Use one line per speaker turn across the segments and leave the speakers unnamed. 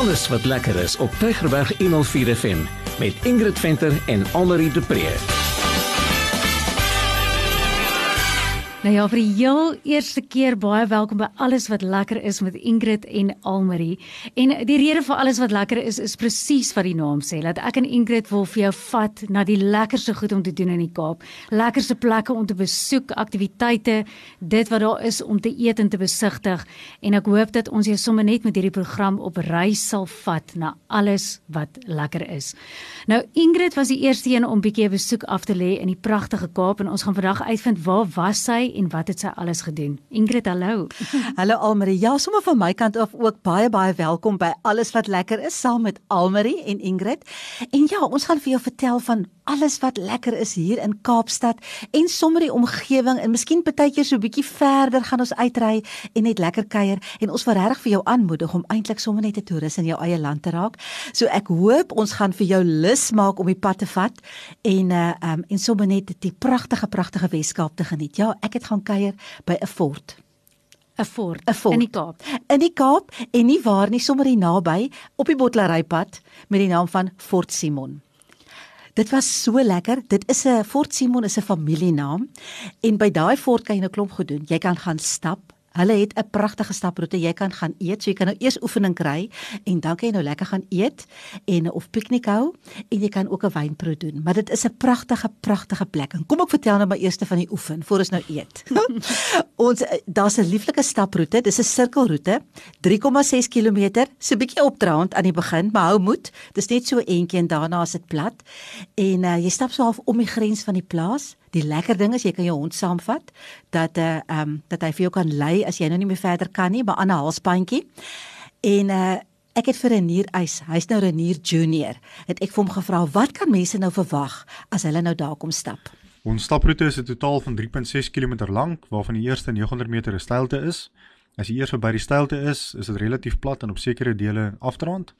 Alles wat lekker is op Tygerberg 104 FM met Ingrid Venter en Annelie de Pre.
Nou ja, vir die heel eerste keer baie welkom by alles wat lekker is met Ingrid en Almarie. En die rede vir alles wat lekker is is presies wat die naam sê, dat ek en Ingrid wil vir jou vat na die lekkerste goed om te doen in die Kaap. Lekkerste plekke om te besoek, aktiwiteite, dit wat daar is om te eet en te besigtig. En ek hoop dat ons jou sommer net met hierdie program op reis sal vat na alles wat lekker is. Nou Ingrid was die eerste een om bietjie 'n besoek af te lê in die pragtige Kaap en ons gaan vandag uitvind waar was sy en wat het sy alles gedoen? Ingrid, hallo.
Hallo Almarie. Ja, sommer van my kant af ook baie baie welkom by alles wat lekker is saam met Almarie en Ingrid. En ja, ons gaan vir jou vertel van alles wat lekker is hier in Kaapstad en sommer die omgewing en miskien partykeer so 'n bietjie verder gaan ons uitry en net lekker kuier en ons wil regtig vir jou aanmoedig om eintlik sommer net 'n toerist in jou eie land te raak. So ek hoop ons gaan vir jou lus maak om die pad te vat en uh um en sommer net die pragtige pragtige Weskaap te geniet. Ja, ek gaan kuier by 'n fort.
'n fort,
fort
in die Kaap.
In die Kaap en nie waar nie, sommer hier naby op die Bottelerypad met die naam van Fort Simon. Dit was so lekker. Dit is 'n Fort Simon is 'n familienaam en by daai fort kan jy 'n klomp goed doen. Jy kan gaan stap, Hulle het 'n pragtige staproete. Jy kan gaan eet, so jy kan nou eers oefening kry en dan kan jy nou lekker gaan eet en of piknik hou en jy kan ook 'n wynproe doen. Maar dit is 'n pragtige pragtige plek. En kom ek vertel nou maar eers van die oefen voor ons nou eet. ons eh, daar's 'n lieflike staproete. Dis 'n sirkelroete, 3,6 km, so 'n bietjie opdraand aan die begin, maar hou moed. Dis net so eentjie en daarna is dit plat. En uh, jy stap so half om die grens van die plaas Die lekker ding is jy kan jou hond saamvat dat uh ehm um, dat hy vir jou kan lei as jy nou nie meer verder kan nie by 'n halsbandjie. En uh ek het vir Renier eis, hy's nou Renier Junior. Het ek vir hom gevra wat kan mense nou verwag as hulle nou daar kom stap?
Ons staproete is 'n totaal van 3.6 km lank waarvan die eerste 900 meter 'n steilte is. As jy eers verby die steilte is, is dit relatief plat en op sekere dele afdraand.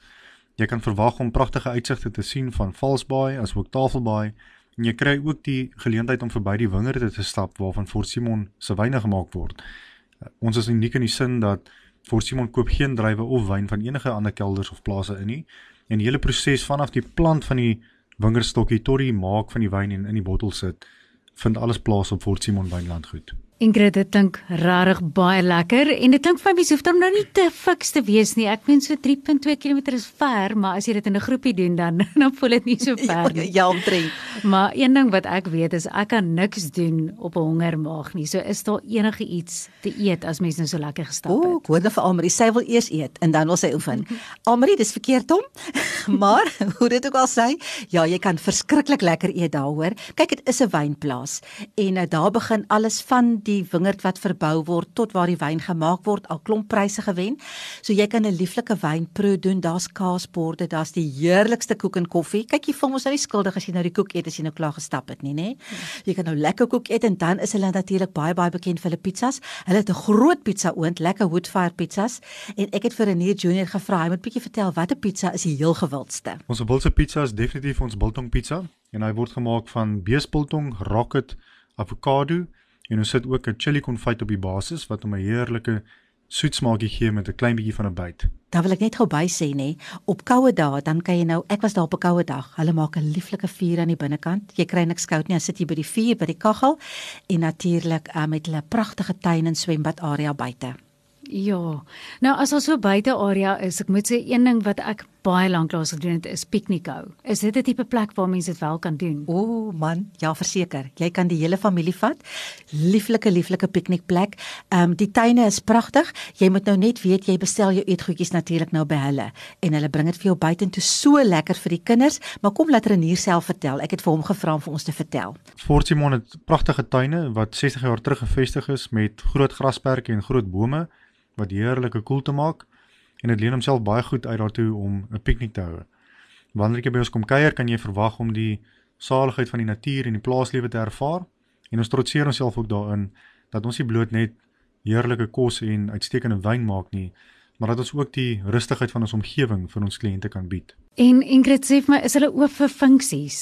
Jy kan verwag om pragtige uitsigte te sien van Valsbaai asook Tafelbaai En jy kry ook die geleentheid om verby die wingerde te stap waarvan Fort Simon se wyne gemaak word. Uh, ons is uniek in die sin dat Fort Simon koop geen druiwe of wyn van enige ander kelders of plase in nie. En die hele proses vanaf die plant van die wingerdstokkie tot die maak van die wyn en in die bottel sit, vind alles plaas op Fort Simon wynlandgoed.
Ingrid, dit klink regtig baie lekker en dit klink vir my soof dan nou nie te fiks te wees nie. Ek meen so 3.2 km is ver, maar as jy dit in 'n groepie doen dan dan voel dit nie so ver
nie. Ja, omtrent.
Maar een ding wat ek weet is ek kan niks doen op 'n hongermaag nie. So is daar enige iets te eet as mens nou so lekker gestap het.
O, ek hoor vir Almarie, sy wil eers eet en dan wil sy oefen. Almarie, dis verkeerd hom. maar hoe dit ook al sê, ja, jy kan verskriklik lekker eet daar hoor. Kyk, dit is 'n wynplaas en uh, daar begin alles van die die wingerd wat verbou word tot waar die wyn gemaak word al klomp pryse gewen. So jy kan 'n lieflike wynproe doen. Daar's kaasborde, daar's die heerlikste koek en koffie. Kyk jy voel mos nou nie skuldig as jy nou die koek eet as jy nou klaar gestap het nie, nê? Jy kan nou lekker koek eet en dan is hulle natuurlik baie baie bekend vir hulle pizzas. Hulle het 'n groot pizza oond, lekker woodfire pizzas en ek het vir Renier Junior gevra, hy moet bietjie vertel watter pizza is die heel gewildste.
Ons wildste pizza is definitief ons biltong pizza en hy word gemaak van beesbiltong, rocket, avokado en ons sit ook 'n chili konfyt op die basis wat hom 'n heerlike soet smaakie gee met 'n klein bietjie van 'n byt.
Dan wil ek net gou by sê nê, op koue dae dan kan jy nou, ek was daar op 'n koue dag. Hulle maak 'n lieflike vuur aan die binnekant. Jy kry niks koud nie, dan sit jy by die vuur by die kaggel en natuurlik uh, met hulle pragtige tuin en swembad area buite.
Ja. Nou as ons so buite area is, ek moet sê een ding wat ek baie lank lank gedoen het is piknik hou. Is dit 'n tipe plek waar mense dit wel kan doen?
O man, ja verseker. Jy kan die hele familie vat. Lieflike lieflike piknikplek. Ehm um, die tuine is pragtig. Jy moet nou net weet jy bestel jou eetgoedjies natuurlik nou by hulle en hulle bring dit vir jou buitentoe so lekker vir die kinders. Maar kom laat Renier self vertel. Ek het vir hom gevra om vir ons te vertel.
Fort Simon het pragtige tuine wat 60 jaar terug gevestig is met groot grasperke en groot bome wat heerlike koel te maak en dit leen homself baie goed uit daartoe om 'n piknik te hou. Wanneer jy by ons kom kuier, kan jy verwag om die saligheid van die natuur en die plaaslewe te ervaar en ons trotseer onsself ook daarin dat ons nie bloot net heerlike kos en uitstekende wyn maak nie, maar dat ons ook die rustigheid van ons omgewing vir ons kliënte kan bied.
En Ingrid sê vir my, is hulle oop vir funksies?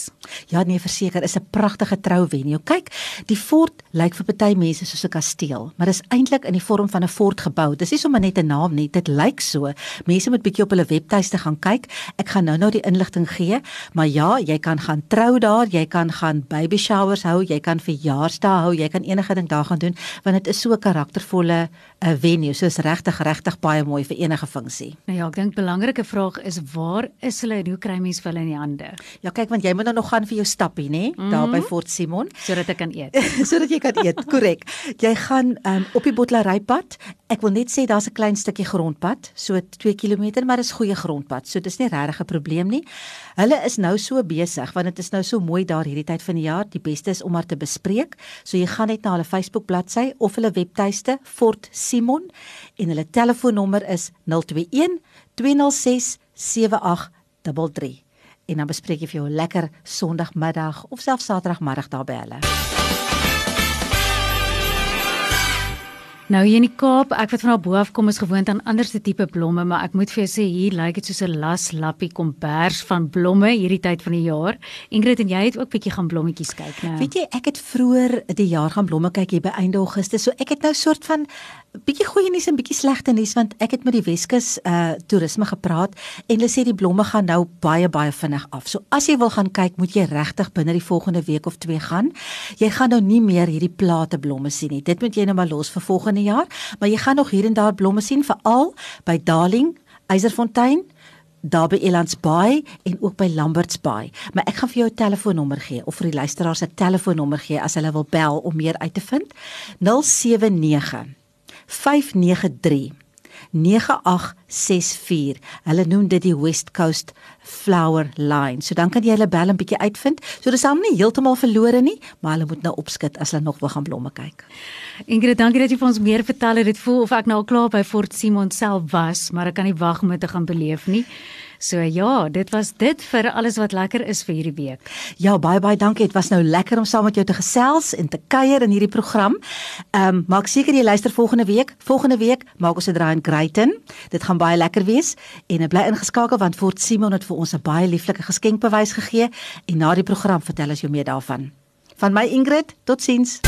Ja nee, verseker, is 'n pragtige trouvenue. Kyk, die fort lyk vir party mense soos 'n kasteel, maar dis eintlik in die vorm van 'n fort gebou. Dis nie sommer net 'n naam nie, dit lyk so. Mense moet bietjie op hulle webtuiste gaan kyk. Ek gaan nou-nou die inligting gee, maar ja, jy kan gaan trou daar, jy kan gaan baby showers hou, jy kan verjaarsdae hou, jy kan enige ding daar gaan doen, want dit is so 'n karaktervolle 'n venue. So is regtig regtig baie mooi vir enige funksie.
Nou ja, ek dink belangrike vraag is waar is hulle en hoe kry mens hulle in die hande?
Ja, kyk want jy moet nou nog gaan vir jou stappie, nê,
Mhm.
daar by Fort Simon.
Sodat ek kan eet.
sodat jy kan eet. Korrek. Jy gaan um, op die Bottelerypad. Ek wil net sê daar's 'n klein stukkie grondpad, so 2 km, maar dis goeie grondpad. So dis nie regtig 'n probleem nie. Hulle is nou so besig want dit is nou so mooi daar hierdie tyd van die jaar. Die beste is om maar te bespreek. So jy gaan net na hulle Facebook bladsy of hulle webtuiste Fort Simon en hulle telefoonnommer is 021 206 7833 en dan bespreek jy vir jou 'n lekker Sondagmiddag of selfs Saterdagmiddag daar by hulle.
Nou hier in die Kaap, ek wat van daar bo af kom is gewoond aan anderste tipe blomme, maar ek moet vir jou sê hier lyk dit soos 'n laslappie kombers van blomme hierdie tyd van die jaar. Ingrid en jy het ook bietjie gaan blommetjies kyk, nou.
Weet jy, ek het vroeër die jaar gaan blomme kyk hier by einde Augustus. So ek het nou soort van bietjie goeie nuus en bietjie slegte nuus want ek het met die Weskus uh toerisme gepraat en hulle sê die blomme gaan nou baie baie vinnig af. So as jy wil gaan kyk, moet jy regtig binne die volgende week of twee gaan. Jy gaan nou nie meer hierdie plate blomme sien nie. Dit moet jy nou maar los vir volgende jaar, maar jy gaan nog hier en daar blomme sien veral by Darling, Eiserfontein daar by Elands Bay en ook by Lamberts Bay. Maar ek gaan vir jou 'n telefoonnommer gee of vir die luisteraars 'n telefoonnommer gee as hulle wil bel om meer uit te vind. 079 593 9864. Hulle noem dit die West Coast Flower Line. So dan kan jy hulle bel en bietjie uitvind. So dis hom nie heeltemal verlore nie, maar hulle moet nou opskit as hulle nog wil gaan blomme kyk.
Ingrid, dankie dat jy vir ons meer vertel het. Dit voel of ek nou al klaar by Fort Simon self was, maar ek kan nie wag om dit te gaan beleef nie. So ja, dit was dit vir alles wat lekker is vir hierdie week.
Ja, baie baie dankie. Dit was nou lekker om saam met jou te gesels en te kuier in hierdie program. Ehm um, maak seker jy luister volgende week. Volgende week maak ons 'n draai in Greyton. Dit gaan baie lekker wees en bly ingeskakel want Fort Simon het vir ons 'n baie lieflike geskenkbewys gegee en na die program vertel ons jou meer daarvan. Van my Ingrid, totsiens.